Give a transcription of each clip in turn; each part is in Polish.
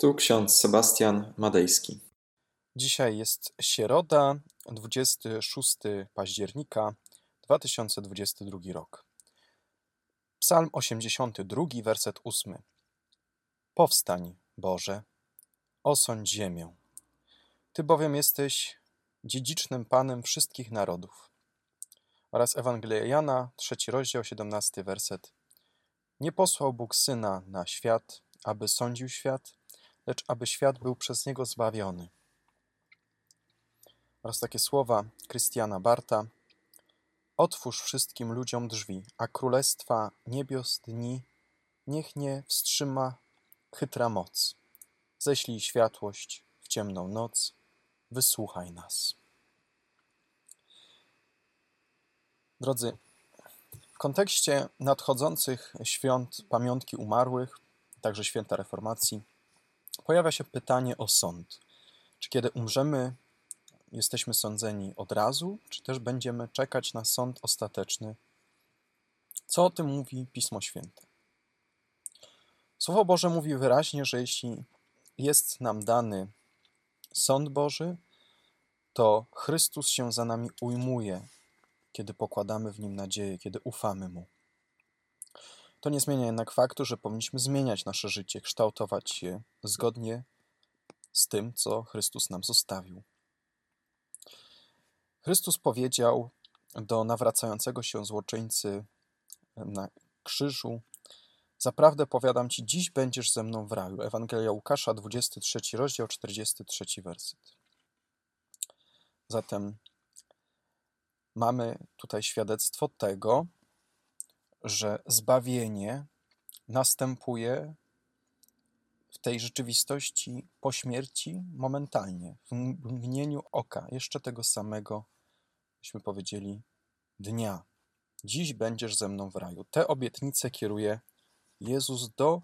Tu ksiądz Sebastian Madejski. Dzisiaj jest środa, 26 października 2022 rok. Psalm 82, werset 8. Powstań, Boże, osądź ziemię. Ty bowiem jesteś dziedzicznym Panem wszystkich narodów. Oraz Ewangelia Jana, trzeci rozdział, 17 werset. Nie posłał Bóg Syna na świat, aby sądził świat, lecz aby świat był przez niego zbawiony. Oraz takie słowa Krystiana Barta. Otwórz wszystkim ludziom drzwi, a królestwa niebios dni niech nie wstrzyma chytra moc. Ześlij światłość w ciemną noc, wysłuchaj nas. Drodzy, w kontekście nadchodzących świąt pamiątki umarłych, także święta reformacji, pojawia się pytanie o sąd. Czy kiedy umrzemy, jesteśmy sądzeni od razu, czy też będziemy czekać na sąd ostateczny? Co o tym mówi Pismo Święte? Słowo Boże mówi wyraźnie, że jeśli jest nam dany sąd Boży, to Chrystus się za nami ujmuje, kiedy pokładamy w nim nadzieję, kiedy ufamy mu. To nie zmienia jednak faktu, że powinniśmy zmieniać nasze życie, kształtować je zgodnie z tym, co Chrystus nam zostawił. Chrystus powiedział do nawracającego się złoczyńcy na krzyżu: Zaprawdę powiadam ci, dziś będziesz ze mną w raju. Ewangelia Łukasza, 23 rozdział, 43 werset. Zatem mamy tutaj świadectwo tego, że zbawienie następuje w tej rzeczywistości po śmierci momentalnie, w mgnieniu oka, jeszcze tego samego, byśmy powiedzieli, dnia. Dziś będziesz ze mną w raju. Te obietnice kieruje Jezus do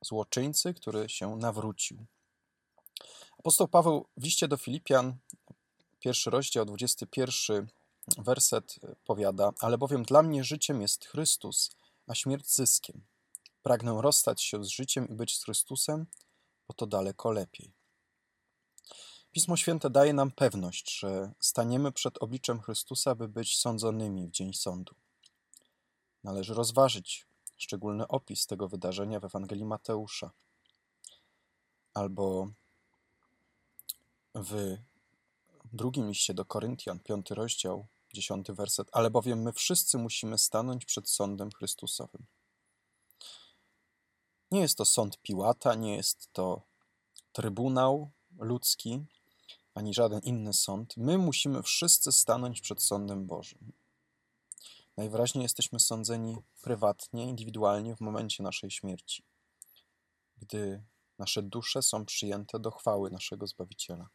złoczyńcy, który się nawrócił. Apostoł Paweł w liście do Filipian, pierwszy rozdział, 21 werset powiada, ale bowiem dla mnie życiem jest Chrystus, a śmierć zyskiem. Pragnę rozstać się z życiem i być z Chrystusem, bo to daleko lepiej. Pismo Święte daje nam pewność, że staniemy przed obliczem Chrystusa, by być sądzonymi w dzień sądu. Należy rozważyć szczególny opis tego wydarzenia w Ewangelii Mateusza albo w drugim liście do Koryntian, piąty rozdział, dziesiąty werset, ale bowiem my wszyscy musimy stanąć przed sądem Chrystusowym. Nie jest to sąd Piłata, nie jest to trybunał ludzki, ani żaden inny sąd. My musimy wszyscy stanąć przed sądem Bożym. Najwyraźniej jesteśmy sądzeni prywatnie, indywidualnie w momencie naszej śmierci, gdy nasze dusze są przyjęte do chwały naszego Zbawiciela.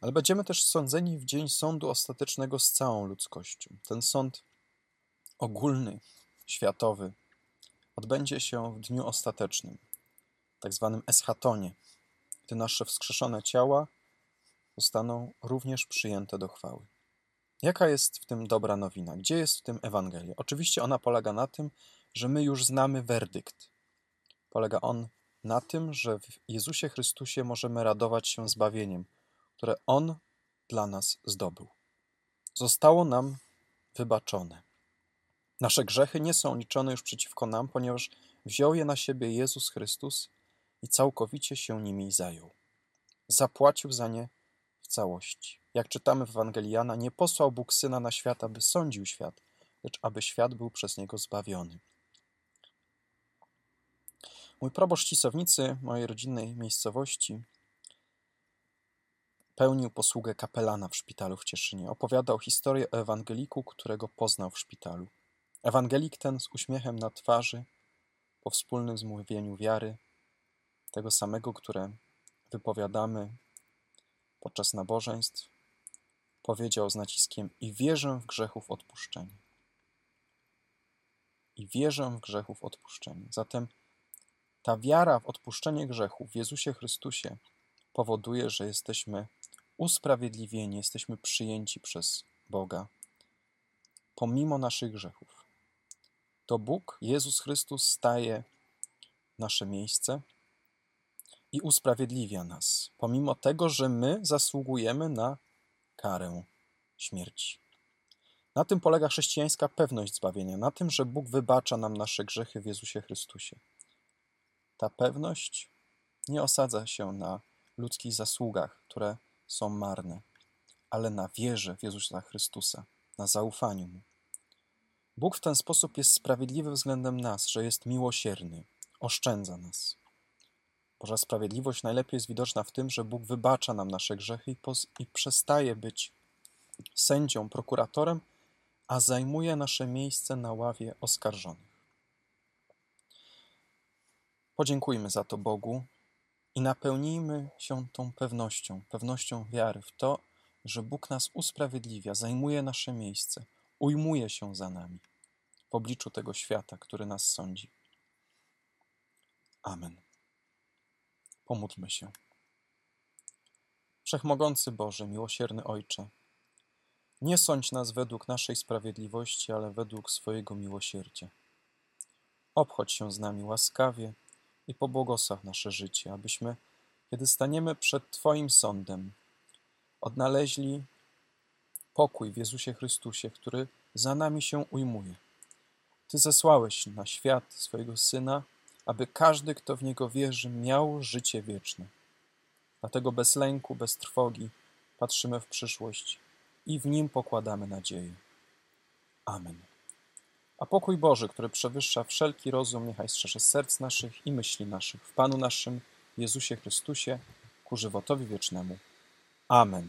Ale będziemy też sądzeni w dzień sądu ostatecznego z całą ludzkością. Ten sąd ogólny, światowy, odbędzie się w dniu ostatecznym, tak zwanym eschatonie, gdy nasze wskrzeszone ciała zostaną również przyjęte do chwały. Jaka jest w tym dobra nowina? Gdzie jest w tym Ewangelia? Oczywiście ona polega na tym, że my już znamy werdykt. Polega on na tym, że w Jezusie Chrystusie możemy radować się zbawieniem, które On dla nas zdobył. Zostało nam wybaczone. Nasze grzechy nie są liczone już przeciwko nam, ponieważ wziął je na siebie Jezus Chrystus i całkowicie się nimi zajął. Zapłacił za nie w całości. Jak czytamy w Ewangeliana, nie posłał Bóg Syna na świat, aby sądził świat, lecz aby świat był przez Niego zbawiony. Mój proboszcz Cisownicy, mojej rodzinnej miejscowości, Pełnił posługę kapelana w szpitalu w Cieszynie. Opowiadał historię o ewangeliku, którego poznał w szpitalu. Ewangelik ten z uśmiechem na twarzy, po wspólnym zmówieniu wiary, tego samego, które wypowiadamy podczas nabożeństw, powiedział z naciskiem: I wierzę w grzechów odpuszczenie. I wierzę w grzechów odpuszczenie. Zatem ta wiara w odpuszczenie grzechów w Jezusie Chrystusie powoduje, że jesteśmy usprawiedliwieni, jesteśmy przyjęci przez Boga, pomimo naszych grzechów. To Bóg, Jezus Chrystus, staje nasze miejsce i usprawiedliwia nas, pomimo tego, że my zasługujemy na karę śmierci. Na tym polega chrześcijańska pewność zbawienia, na tym, że Bóg wybacza nam nasze grzechy w Jezusie Chrystusie. Ta pewność nie osadza się na ludzkich zasługach, które są marne, ale na wierze w Jezusa Chrystusa, na zaufaniu Mu. Bóg w ten sposób jest sprawiedliwy względem nas, że jest miłosierny, oszczędza nas. Boża sprawiedliwość najlepiej jest widoczna w tym, że Bóg wybacza nam nasze grzechy i, i przestaje być sędzią, prokuratorem, a zajmuje nasze miejsce na ławie oskarżonych. Podziękujmy za to Bogu i napełnijmy się tą pewnością, pewnością wiary w to, że Bóg nas usprawiedliwia, zajmuje nasze miejsce, ujmuje się za nami w obliczu tego świata, który nas sądzi. Amen. Pomódlmy się. Wszechmogący Boże, miłosierny Ojcze, nie sądź nas według naszej sprawiedliwości, ale według swojego miłosierdzia. Obchodź się z nami łaskawie i pobłogosław nasze życie, abyśmy, kiedy staniemy przed Twoim sądem, odnaleźli pokój w Jezusie Chrystusie, który za nami się ujmuje. Ty zesłałeś na świat swojego Syna, aby każdy, kto w Niego wierzy, miał życie wieczne. Dlatego bez lęku, bez trwogi patrzymy w przyszłość i w Nim pokładamy nadzieję. Amen. A pokój Boży, który przewyższa wszelki rozum, niechaj strzeże serc naszych i myśli naszych w Panu naszym Jezusie Chrystusie ku żywotowi wiecznemu. Amen.